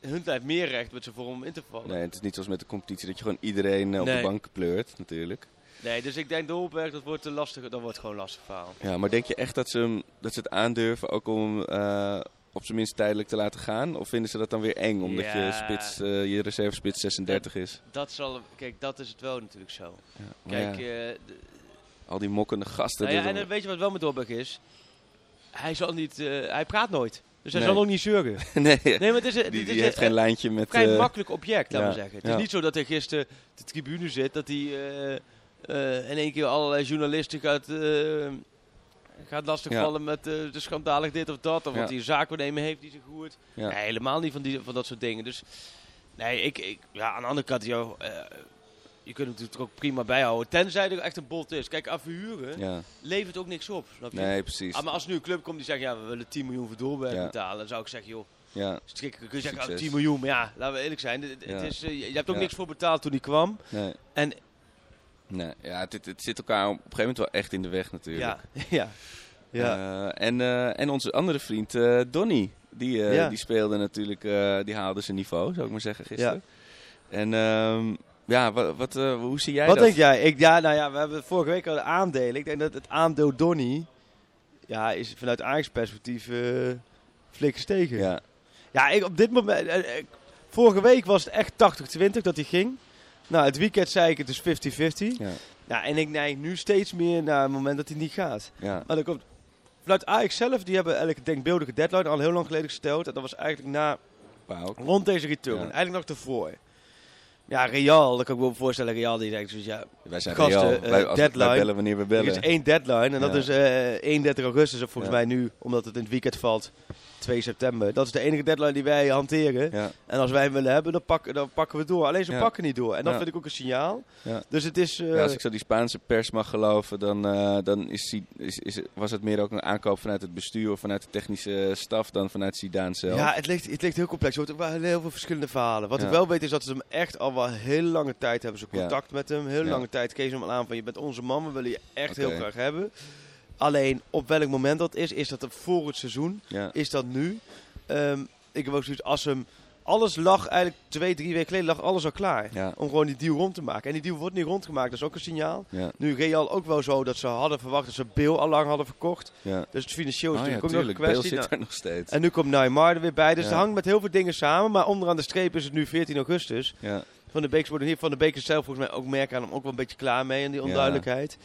Huntelaar heeft meer recht met zijn vorm om in te vallen. nee, het is niet zoals met de competitie dat je gewoon iedereen eh, op Nee. de bank pleurt, natuurlijk. Nee, dus ik denk Dolberg, dat wordt te lastig. Dat wordt gewoon lastig verhaal. Ja, maar denk je echt dat ze, hem, dat ze het aandurven ook om hem eh, op zijn minst tijdelijk te laten gaan? Of vinden ze dat dan weer eng, omdat je, spits, eh, je reservespits 36 is? Dat zal, kijk, dat is het wel natuurlijk zo. Ja, Kijk, ja, eh, al die mokkende gasten. nou en dan weet je wat wel met Dolberg is? Hij zal niet, eh, hij praat nooit. Dus hij Nee. zal ook niet zeuren. nee, Nee, maar het is, die, het is heeft een geen lijntje met... vrij eh, makkelijk object, laten we zeggen. Het is niet zo dat hij gisteren de tribune zit, dat hij in één keer allerlei journalisten gaat, eh, gaat lastigvallen met eh, de schandalig dit of dat. Of wat hij een zaakwaarnemer heeft die zich goed. Nee, helemaal niet van, die, van dat soort dingen. Dus nee, ik, ik, ja, aan de andere kant, joh, eh, je kunt hem natuurlijk ook prima bijhouden. Tenzij er echt een bot is. Kijk, aan verhuren Ja, levert ook niks op. Snap je? nee, precies. Ah, maar als nu een club komt die zegt, ja, we willen 10 miljoen voor Doorberg Ja. betalen. Dan zou ik zeggen, joh, Ja, Dus kun je- zeggen, Succes. oh, 10 miljoen. Maar ja, laten we eerlijk zijn. Het, is, eh, je hebt ook Ja. niks voor betaald toen hij kwam. nee. En Nee, ja, het, het, zit elkaar op een gegeven moment wel echt in de weg natuurlijk. ja, ja. ja. Eh, en, eh, en onze andere vriend eh, Donny, die, Ja. die speelde natuurlijk, die haalde zijn niveau, zou ik maar zeggen, gisteren. En ehm, ja, wat, wat, hoe zie jij Wat dat? denk jij? Ik, ja, nou ja, we hebben vorige week al de aandelen. Ik denk dat het aandeel Donny ja, is vanuit Ajax perspectief eh flink gestegen. Ja, Ja, ik, op dit moment. vorige week was het echt 80-20 dat hij ging. Nou, het weekend zei ik het is 50-50. ja, Ja, en ik neig nu steeds meer naar het moment dat hij niet gaat. ja. Maar dat komt vanuit Ajax zelf, die hebben eigenlijk een denkbeeldige deadline al heel lang geleden gesteld. En dat was eigenlijk na, rond deze return. Ja. Eigenlijk nog ervoor. Ja, Real, dat kan ik me wel voorstellen. Real die denkt dus ja, Wij zijn Gasten, Real. eh, Wij, als, deadline. wij bellen wanneer we er bellen. is één deadline. En dat is eh 31 augustus, of volgens Ja. mij nu, omdat het in het weekend valt, 2 september. Dat is de enige deadline die wij hanteren. Ja, En als wij hem willen hebben, dan pakken, dan pakken we door. Alleen ze Ja. pakken niet door. En dat Ja. vind ik ook een signaal. Ja. Dus het is... eh, ja, als ik zo die Spaanse pers mag geloven, dan, eh, dan is, is, is, was het meer ook een aankoop vanuit het bestuur of vanuit de technische staf dan vanuit Zidane zelf. Ja, het ligt, het ligt heel complex. Er wel heel veel verschillende verhalen. Wat ik wel weet is dat ze hem echt al wel heel lange tijd hebben ze contact met hem. Heel lange tijd kees ze hem al aan van je bent onze man, we willen je echt heel graag hebben. Alleen op welk moment dat is, is dat voor het seizoen? ja. Is dat nu? Ehm, ik heb ook zoiets als hem... Alles lag eigenlijk twee, drie weken geleden lag alles al klaar. Ja. Om gewoon die deal rond te maken. En die deal wordt niet rondgemaakt, dat is ook een signaal. Ja, Nu Real ook wel zo dat ze hadden verwacht dat ze Bill al lang hadden verkocht. ja. Dus het financieel is Oh natuurlijk ook nog een kwestie. zit Nou, er nog steeds. en nu komt Neymar er weer bij. Dus het hangt met heel veel dingen samen. Maar onderaan de streep is het nu 14 augustus. Ja, Van de Beek wordt hier van de Beek zelf volgens mij ook merken aan hem ook wel een beetje klaar mee in die onduidelijkheid.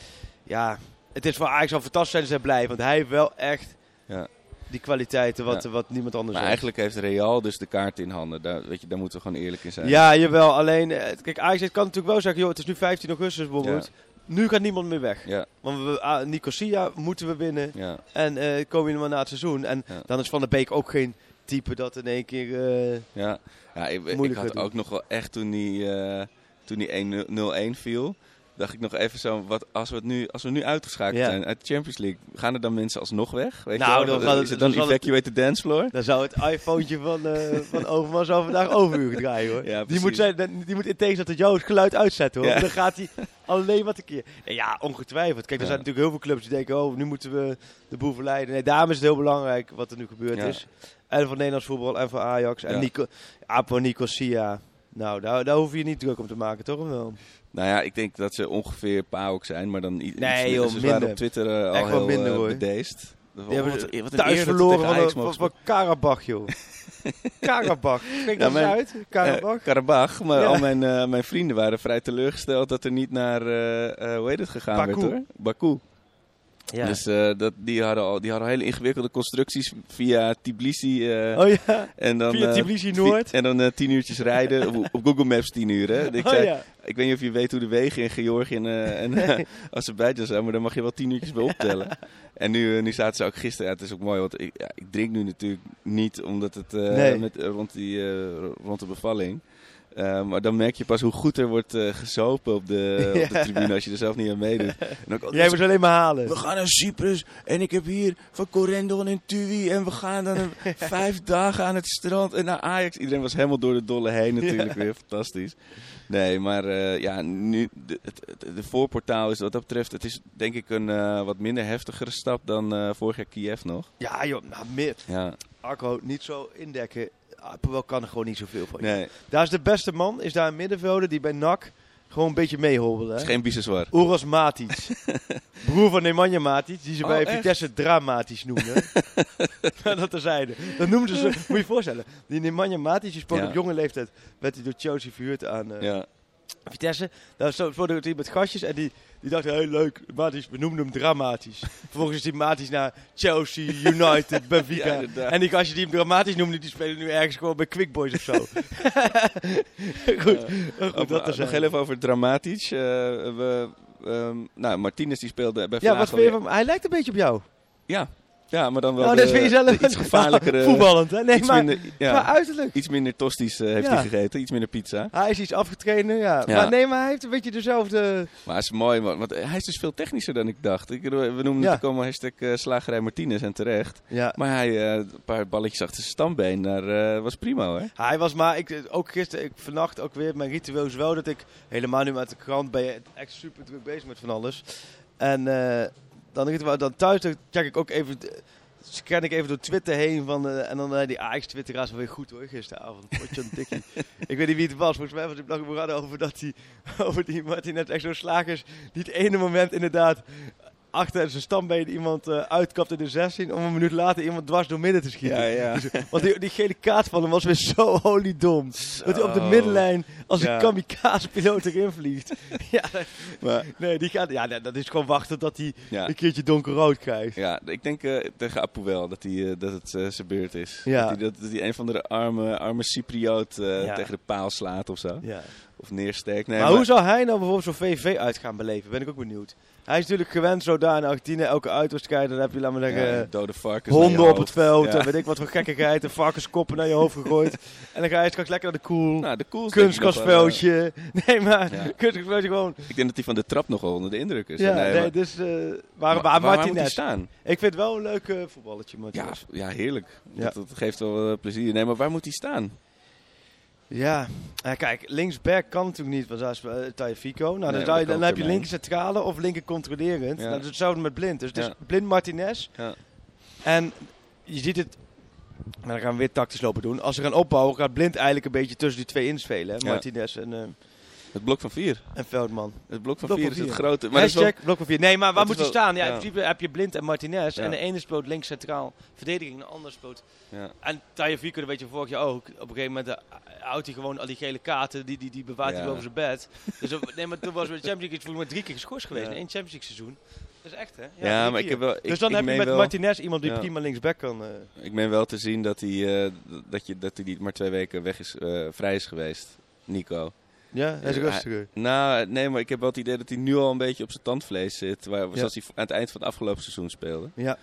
Ja, het is voor Ajax al fantastisch zijn ze blij. Want hij heeft wel echt Ja. die kwaliteiten wat, Ja. wat niemand anders maar heeft. eigenlijk heeft Real dus de kaart in handen. Daar, weet je, daar moeten we gewoon eerlijk in zijn. Ja, jawel. Alleen, eh, kijk, Ajax kan natuurlijk wel zeggen, joh, het is nu 15 augustus bijvoorbeeld. Nu gaat niemand meer weg. Ja, Want we, ah, Nicosia moeten we winnen. ja, En eh komen we maar na het seizoen. En dan is Van der Beek ook geen type dat in één keer... eh, ja. ja ik, ik had doen. ook nog wel echt toen die, toen die 1-0 0-1 viel. Dacht ik nog even zo, wat, als, we het nu, als we nu uitgeschakeld Ja. zijn uit de Champions League, gaan er dan mensen alsnog weg? Weet Nou, je dan het- is het dan dan het- evacuate the dance floor? Dan zou het iPhone van, eh van Overmars al vandaag overuur draaien hoor. Ja, die, moet zijn, die moet in tegenstelling tot jou het geluid uitzetten hoor. Ja. Dan gaat hij alleen wat een keer. Ja, ongetwijfeld. Kijk, er zijn natuurlijk heel veel clubs die denken, oh, nu moeten we de boel verleiden. Nee, daarom is het heel belangrijk wat er nu gebeurd is. En voor Nederlands voetbal en voor Ajax. En Ja. Nico, Apo Nicosia. Nou, daar, daar hoef je niet druk om te maken, toch? Wel? Nou ja, ik denk dat ze ongeveer PAOK zijn, maar dan iets Nee, joh, Ze waren op Twitter eh, al Echt heel minder, eh, hoor. bedeesd. Die hebben Wat- ze wat een thuis verloren tegen van, van, Karabach, joh. Karabach. Spreek Ja, mijn- uit? Karabach? Eh, Karabach, maar Ja. al mijn, mijn vrienden waren vrij teleurgesteld dat er niet naar, eh, eh, hoe heet het, gegaan Baku. werd hoor. Baku. Ja. Dus eh, dat, die, hadden al, die hadden hele ingewikkelde constructies via Tbilisi. eh, oh ja, en dan, via eh, Tbilisi Noord. En dan tien uurtjes rijden. op, op Google Maps tien uur. Hè. Ik, Oh zei, ja. ik weet niet of je weet hoe de wegen in Georgië en, en. Azerbeidzjan zijn, maar daar mag je wel tien uurtjes bij optellen. en nu, eh, nu zaten ze ook gisteren, ja, het is ook mooi, want ik, ja, ik drink nu natuurlijk niet omdat het eh, Nee. met, eh, rond, die, rond de bevalling. Maar dan merk je pas hoe goed er wordt gezopen op de, op de tribune als je er zelf niet aan meedoet. En ook, Jij moet alleen maar halen. we gaan naar Cyprus en ik heb hier van Corendon en Tui en we gaan dan vijf dagen aan het strand en naar Ajax. Iedereen was helemaal door de dolle heen natuurlijk weer, fantastisch. Nee, maar eh, ja, nu, de, de voorportaal is wat dat betreft, het is denk ik een eh, wat minder heftigere stap dan eh, vorig jaar Kiev nog. Ja joh, nou, meer. Ja, Arco, niet zo indekken. Apelwel kan er gewoon niet zoveel van. nee, Daar is de beste man, is daar een middenvelder die bij NAC gewoon een beetje meehobbelen. het is geen Biseswar. Uros Matic. Broer van Nemanja Matic, die ze Oh, bij echt? Vitesse Dramatisch noemden. dat terzijde. Dat noemden ze, moet je je voorstellen. Die Nemanja Matic, die Ja. op jonge leeftijd, werd hij door Chelsea verhuurd aan eh, Ja, Vitesse. Daar speelde hij met gastjes en die, die dachten, heel leuk, we noemden hem Dramatisch. Vervolgens is die Matic naar Chelsea, United, Benfica. Ja, en die gastjes die hem Dramatisch noemden, die spelen nu ergens gewoon bij Quick Boys of zo. goed, maar goed, dat nog er heel even over Dramatisch. Eh, we, ehm, nou, Martinez die speelde bij Ja, wat vind je van? Hij lijkt een beetje op jou. Ja, Ja, maar dan wel Oh, de, dat je zelf de iets gevaarlijkere... voetballend, hè? Nee, iets maar, minder, ja, maar uiterlijk. iets minder tosti's eh, heeft Ja. hij gegeten, iets minder pizza. Hij is iets afgetraind, ja. Ja. Maar nee, maar hij heeft een beetje dezelfde... Maar het is mooi, man, want hij is dus veel technischer dan ik dacht. Ik, we noemen natuurlijk allemaal hashtag eh, slagerij Martinez en terecht. Maar hij, eh, een paar balletjes achter zijn stambeen, daar eh, was prima hoor. Hij was maar, ik, ook gisteren, ik vannacht ook weer, mijn ritueel is wel dat ik helemaal nu met de krant ben je echt super druk bezig met van alles. En eh, dan, dan thuis dan check ik ook even, scan ik even door Twitter heen van, eh, en dan die Ajax Twitteraars wel weer goed hoor, gisteravond. Potje een ik weet niet wie het was, volgens mij was het nog over dat die, over die Martinez echt zo'n slager is, die het ene moment inderdaad achter zijn stambeen iemand eh uitkapt in de 16 om een minuut later iemand dwars door midden te schieten. Ja, ja. Want die, die gele kaart van hem was weer zo oliedom. Dat hij op de middenlijn als Ja. een kamikaze-piloot erin vliegt. ja, Maar, nee, die gaat, ja, dat is gewoon wachten tot hij ja. een keertje donkerrood krijgt. Ja, ik denk eh, tegen Apu wel dat, hij, eh, dat het eh, zijn beurt is. Ja. Dat, hij, dat, dat hij een van de arme, arme Cypriot eh, Ja. tegen de paal slaat of zo. Ja. Of neersteekt. Nee, maar, hoe zou hij nou bijvoorbeeld zo'n VV uit gaan beleven? Ben ik ook benieuwd. Hij is natuurlijk gewend zo daar in Argentinië, elke uitwedstrijd. Dan heb je, laat maar zeggen, ja, dode varkens honden op het veld. Ja. En weet ik wat voor gekkigheid. En varkenskoppen naar je hoofd gegooid. en dan ga je straks lekker naar de koel. Nou, de wel, Kunstgrasveldje. Nee, maar Ja. kunstgrasveldje gewoon. eh, ik denk dat hij van de trap nog wel onder de indruk is. Ja, Nee, nee, maar- dus... eh waar, maar- waar, waar moet hij staan? Ik vind het wel een leuk eh, voetballetje, Ja, Martinez. ja, heerlijk. Dat geeft wel eh, plezier. Nee, maar waar moet hij staan? Ja, kijk, linksback kan natuurlijk niet, want dat is uh, Tagliafico. Nou, dan, Nee, je, heb je linker centrale of linker controlerend. Ja. Dat is hetzelfde met Blind. Dus het is Ja. Blind Martinez. Ja. En je ziet het, maar dan gaan we weer tactisch lopen doen. Als ze gaan opbouwen, gaat Blind eigenlijk een beetje tussen die twee inspelen. Hè? Martinez en, eh, Het blok van vier. en Veldman. Het blok van Blok vier van is het grote. Maar Hashtag wel- blok van vier. Nee, maar waar moet hij staan? Ja, in principe heb je Blind en Martinez. Ja. En de ene speelt links centraal verdediging, en de andere speelt ja. En Tagliafico, dat weet je vorig jaar ook. Op een gegeven moment eh, houdt hij gewoon al die gele kaarten, die, die, die bewaart hij Ja. boven zijn bed. Dus op, nee, maar toen was bij de Champions League volgens mij drie keer geschorst geweest Ja. in één Champions League seizoen. Dat is echt, hè? Ja, maar ik heb wel. Ik, dus dan ik heb je met wel, Martinez iemand die Ja. prima linksback kan. eh. Ik meen wel te zien dat hij, eh, dat je, dat hij niet maar twee weken weg is, eh, vrij is geweest. Nico. ja, hij is Ja, rustiger. Nou, nee, maar ik heb wel het idee dat hij nu al een beetje op zijn tandvlees zit. Waar, Ja. Zoals hij aan het eind van het afgelopen seizoen speelde. Ja.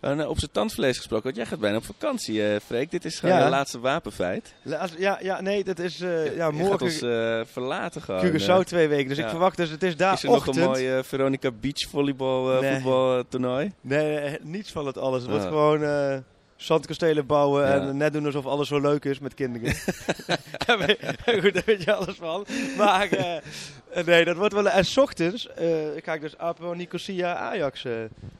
En nou, op zijn tandvlees gesproken, want jij gaat bijna op vakantie, eh Freek. Dit is gewoon Ja. je laatste wapenfeit. Laat- Ja, ja, nee, dat is eh, ja, Je gaat morgen ons eh, verlaten gewoon. Curaçao eh. twee weken. Dus ja. ik verwacht dus, het is daar is er nog ochtend. een mooi eh, Veronica Beach volleybal eh, Nee. voetbaltoernooi? Nee, nee, niets van het alles. Het wordt gewoon eh, zandkastelen bouwen Ja. en net doen alsof alles zo leuk is met kinderen. Daar Goed, daar weet je alles van. Maar eh, eh, nee, dat wordt wel... En s ochtends eh, ga ik dus Apo Nicosia Ajax.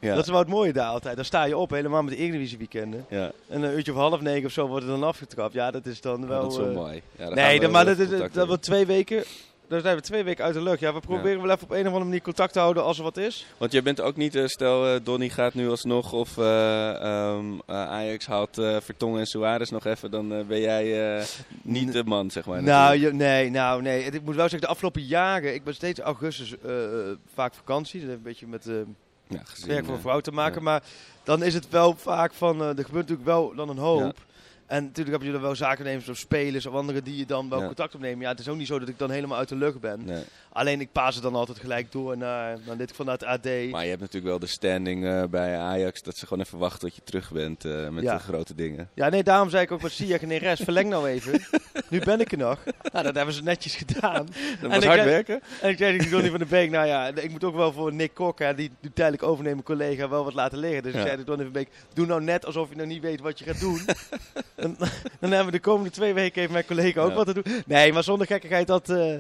Ja. Dat is wel het mooie daar altijd. Dan sta je op, helemaal met de Eredivisie weekenden. ja. En een uurtje of half negen of zo wordt het dan afgetrapt. Ja, dat is dan wel... dat is wel mooi. Nee, we dan, maar dat, is, dat wordt twee weken... Dan zijn we twee weken uit de lucht. Ja, we proberen wel even op een of andere manier contact te houden als er wat is. Want jij bent ook niet, eh, stel eh, Donny gaat nu alsnog of eh, ehm, eh, Ajax haalt Vertongen en Suarez nog even, dan ben jij niet de man, zeg maar. Nou, je, nee, nou, nee. Ik moet wel zeggen, de afgelopen jaren, ik ben steeds augustus vaak vakantie. Dat heeft een beetje met ja, gezien, werk voor een vrouw te maken. Maar dan is het wel vaak van, er gebeurt natuurlijk wel dan een hoop. En natuurlijk heb je er wel zakennemers of spelers of anderen die je dan wel Ja. contact opnemen. Ja, het is ook niet zo dat ik dan helemaal uit de lucht ben. Nee. Alleen ik paas het dan altijd gelijk door naar, naar dit vanuit AD. Maar je hebt natuurlijk wel de standing eh, bij Ajax dat ze gewoon even wachten tot je terug bent eh, met Ja. de grote dingen. Ja, nee, daarom zei ik ook met Ziyech en Neres, verleng nou even. nu ben ik er nog. Nou, dat hebben ze netjes gedaan. Dat En was ik hard heb- werken. En ik zei tegen Donny van der Beek, nou ja, ik moet ook wel voor Nick Kok, hè, die nu tijdelijk overnemen collega, wel wat laten liggen. Dus Ja. ik zei tegen Donny van Beek, doe nou net alsof je nog niet weet wat je gaat doen. Dan, dan hebben we de komende twee weken even mijn collega ook Ja. wat te doen. Nee, maar zonder gekkigheid, dat, eh,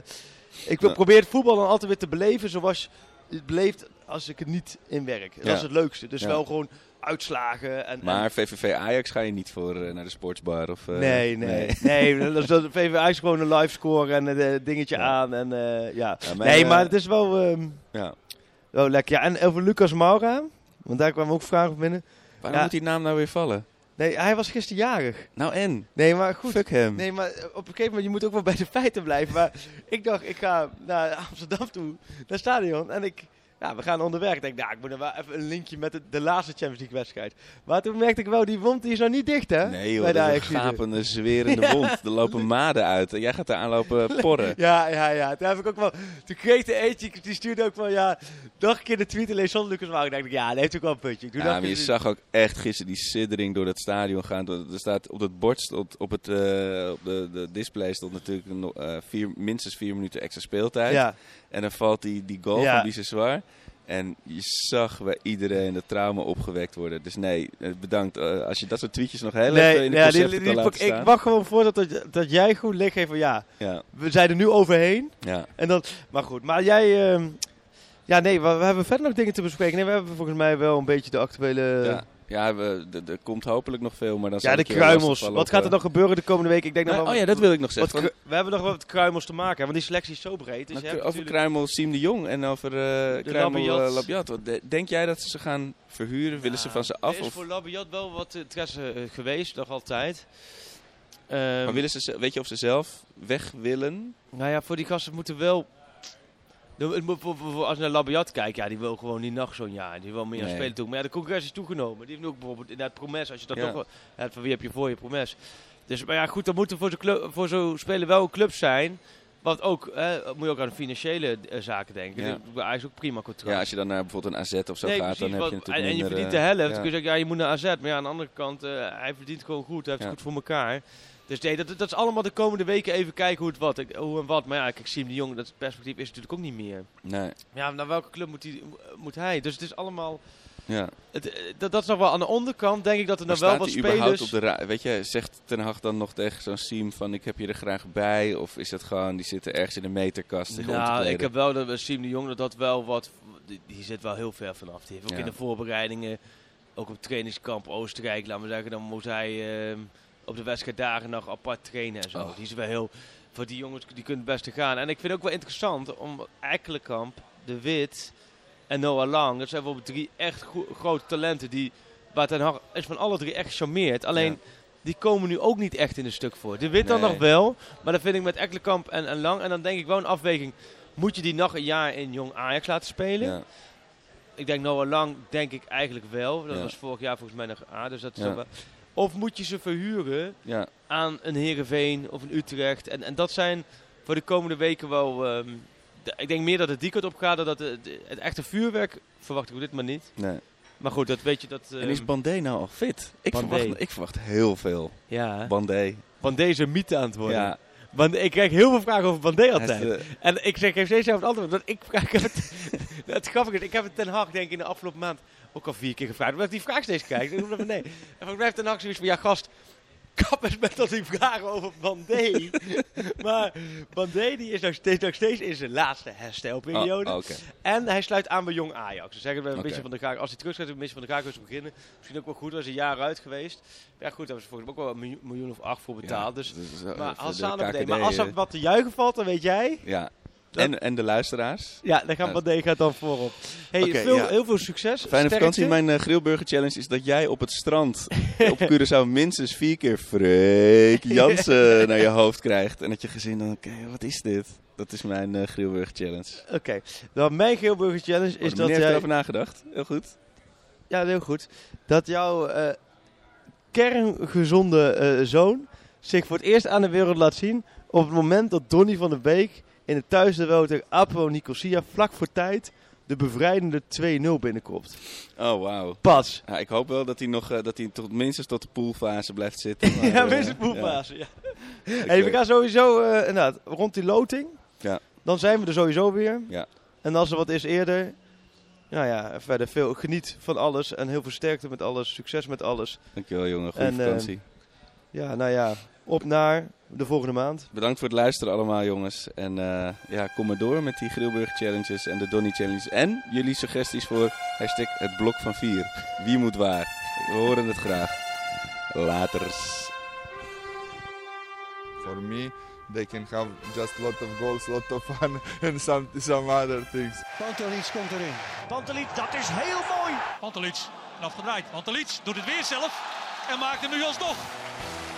ik probeer het voetbal dan altijd weer te beleven zoals het beleeft als ik het niet inwerk. Dat Ja. is het leukste. Dus Ja. wel gewoon uitslagen. En, en- Maar VVV Ajax ga je niet voor eh, naar de sportsbar of... eh, Nee, nee, nee. dat is dat VVA is gewoon een live score en een dingetje aan. En, ja. Nee, maar het is wel, ehm, Ja. wel lekker. Ja, en over Lucas Moura, want daar kwamen ook vragen op binnen. Waarom moet die naam nou weer vallen? Nee, hij was gisteren jarig. Nou en? Nee, maar goed. Fuck hem. Nee, maar op een gegeven moment, je moet ook wel bij de feiten blijven. Maar ik dacht, ik ga naar Amsterdam toe, naar het stadion. En ik ja, we gaan onderweg. Ik denk, nou, ik moet er wel even een linkje met de, de laatste Champions League wedstrijd. Maar toen merkte ik wel, die wond die is nog niet dicht, hè? Nee joh, dat is een gapende, zwerende Ja. wond. Er lopen maden uit. En jij gaat daar aanlopen porren. Ja, ja, ja. Toen heb ik ook wel... Toen kreeg de eentje, die stuurde ook van, ja... Nog een keer de tweet alleen zonder Lucas Moura. Ik dacht, ja, dat heeft ook wel een puntje. Toen Ja, dacht maar je ik, zag ook echt gisteren die siddering door dat stadion gaan. Er staat op het bord, stond, op, het, eh, op de, de display stond natuurlijk nog, eh, vier, minstens vier minuten extra speeltijd. Ja, En dan valt die, die goal Ja. van Biseswar. En je zag bij iedereen dat trauma opgewekt worden. Dus nee, eh, bedankt. Eh, als je dat soort tweetjes nog heel even in de ja, die- die- laten ik wacht gewoon voor dat, dat, dat jij goed ligt geeft van, ja, Ja, we zijn er nu overheen. ja. En dan, maar goed, maar jij... ehm, ja, nee, we, we hebben verder nog dingen te bespreken. Nee, we hebben volgens mij wel een beetje de actuele... ja. Ja we, er komt hopelijk nog veel, maar dan Ja, de kruimels. Wat gaat er eh, nog gebeuren de komende week? Ik denk nou, nog wel oh ja, dat wil ik nog zeggen. we hebben nog wat kruimels te maken, want die selectie is zo breed. Dus je over Kruimel Siem de Jong en over eh Kruimel Labiat. eh, Labiat. Denk jij dat ze ze gaan verhuren? Willen ze van ze Er af? is Of, voor Labiat wel wat interesse eh, geweest, nog altijd. Ehm, maar willen ze, ze- weet je of ze zelf weg willen? Nou ja, voor die gasten moeten wel... De- het moet- voor- voor- voor- Als je naar Labiat kijkt, ja, die wil gewoon niet nog zo'n jaar. Die wil meer Nee. spelen toe. Maar ja, de congres is toegenomen. Die heeft ook bijvoorbeeld inderdaad Promes. Als je dat Ja. wel... Ja, van wie heb je voor je Promes? Dus, maar ja, goed, dan moeten voor zo'n voor zo'n speler wel clubs zijn. Want ook, hè, moet je ook aan de financiële eh, zaken denken. Ja. Dus, Hij is ook prima contract. Ja, als je dan naar bijvoorbeeld een AZ of zo Nee, gaat, precies, dan heb je natuurlijk en, en je verdient de eh, helft. ja. Dan kun je zeggen, ja, je moet naar AZ. Maar ja, aan de andere kant, eh, hij verdient gewoon goed. Hij heeft Ja. het goed voor elkaar. Dus nee, dat, dat is allemaal de komende weken even kijken hoe het wat. Ik- Hoe en wat. Maar ja, kijk, Siem de Jong, dat perspectief is natuurlijk ook niet meer. Nee, Ja, naar welke club moet, die, moet hij? Dus het is allemaal... ja. Het, eh, dat, dat is nog wel aan de onderkant, denk ik, dat er nog wel wat spelers... op de Weet je, zegt Ten Hag dan nog tegen zo'n Siem van ik heb je er graag bij? Of is het gewoon, die zitten ergens in de meterkast zich te Nou, ik heb wel dat we Siem de Jong, dat dat wel wat... Die, die zit wel heel ver vanaf. Die heeft ook Ja. in de voorbereidingen, ook op trainingskamp Oostenrijk, laten we zeggen, dan moet hij ehm, op de wedstrijddagen nog apart trainen en zo. Oh. Die is wel heel... Voor die jongens, die kunnen het beste gaan. En ik vind het ook wel interessant om Ekkelenkamp, De Wit en Noah Lang, dat zijn bijvoorbeeld drie echt grote talenten die... Waar Ten Hag is van alle drie echt gecharmeerd. Alleen, Ja. die komen nu ook niet echt in een stuk voor. De Wit dan Nee. nog wel, maar dan vind ik met Ekkelenkamp en, en Lang. En dan denk ik wel een afweging. Moet je die nog een jaar in jong Ajax laten spelen? Ja. Ik denk Noah Lang, denk ik eigenlijk wel. Dat Ja. was vorig jaar volgens mij nog A. Dus dat is Ja. wel. Of moet je ze verhuren ja. aan een Heerenveen of een Utrecht? En, en dat zijn voor de komende weken wel... ehm, de- ik denk meer dat het die kant op gaat. dan Dat het, het echte vuurwerk verwacht ik op dit maar niet. Nee. Maar goed, dat weet je. Dat, En is ehm, Bandé nou al fit? Ik Bandé. verwacht, ik verwacht heel veel. ja, Bandé. van deze mythe aan het worden. Ja, Want ik krijg heel veel vragen over Bandé altijd. is, En ik zeg, geef steeds zelf het antwoord. Want ik, heb het, het grappige is, ik heb het Ten Hag denk ik in de afgelopen maand ook al vier keer gevraagd. Omdat ik die vraag steeds krijg. Ik roep nee. En volgens mij heeft zoiets van, ja gast, kap eens met dat die vragen over Bandé. maar Bandé die is nog steeds, nog steeds in zijn laatste herstelperiode. oh. En hij sluit aan bij Jong Ajax. Ze zeggen we een beetje van de Gaag. Als hij terug gaat, een beetje van de Gaag te beginnen. Misschien ook wel goed. Dat is een jaar uit geweest. Ja, goed, daar hebben ze volgens mij ook wel een miljoen, of acht voor betaald. dus, dus, eh, maar voor Hassan de KKD, Maar als er eh, wat te juichen valt, dan weet jij. Ja. Dat- En, en de luisteraars. Ja, dan gaat. Bandé gaat dan voorop. Hey, veel, ja. heel veel succes. Fijne Sterkte. vakantie. Mijn eh, grillburger challenge is dat jij op het strand op Curaçao minstens vier keer Freek Jansen naar je hoofd krijgt. En dat je gezin dan, oké, wat is dit? Dat is mijn eh grillburger challenge. Oké, dan mijn Geelburger Challenge Is is oh, de dat meneer heeft jij... erover nagedacht. Heel goed. Ja, heel goed. Dat jouw eh, kerngezonde zoon zich voor het eerst aan de wereld laat zien op het moment dat Donny van der Beek in het thuisduel tegen Apo Nicosia vlak voor tijd de bevrijdende 2-0 binnenkomt. Oh, wauw. Pas. Ja, ik hoop wel dat hij nog eh, dat hij tot, minstens tot de poolfase blijft zitten. maar, ja, eh, minstens poolfase. Ja. Ik, Hey, we gaan sowieso, eh, inderdaad, rond die loting. Ja. Dan zijn we er sowieso weer. Ja. En als er wat is eerder, nou ja, verder veel geniet van alles en heel veel sterkte met alles, succes met alles. Dankjewel jongen, goede En. Ja, nou ja, op naar de volgende maand. Bedankt voor het luisteren allemaal jongens. En eh, ja, kom maar door met die Grillburger challenges en de Donny challenges. En jullie suggesties voor hashtag het blok van vier. Wie moet waar? We horen het graag. Laters. For me, they can have just a lot of goals, lot of fun, and some some other things. Pantelic komt erin. Pantelic, dat is heel mooi. Pantelic, afgedraaid. Pantelic doet het weer zelf en maakt hem nu alsnog.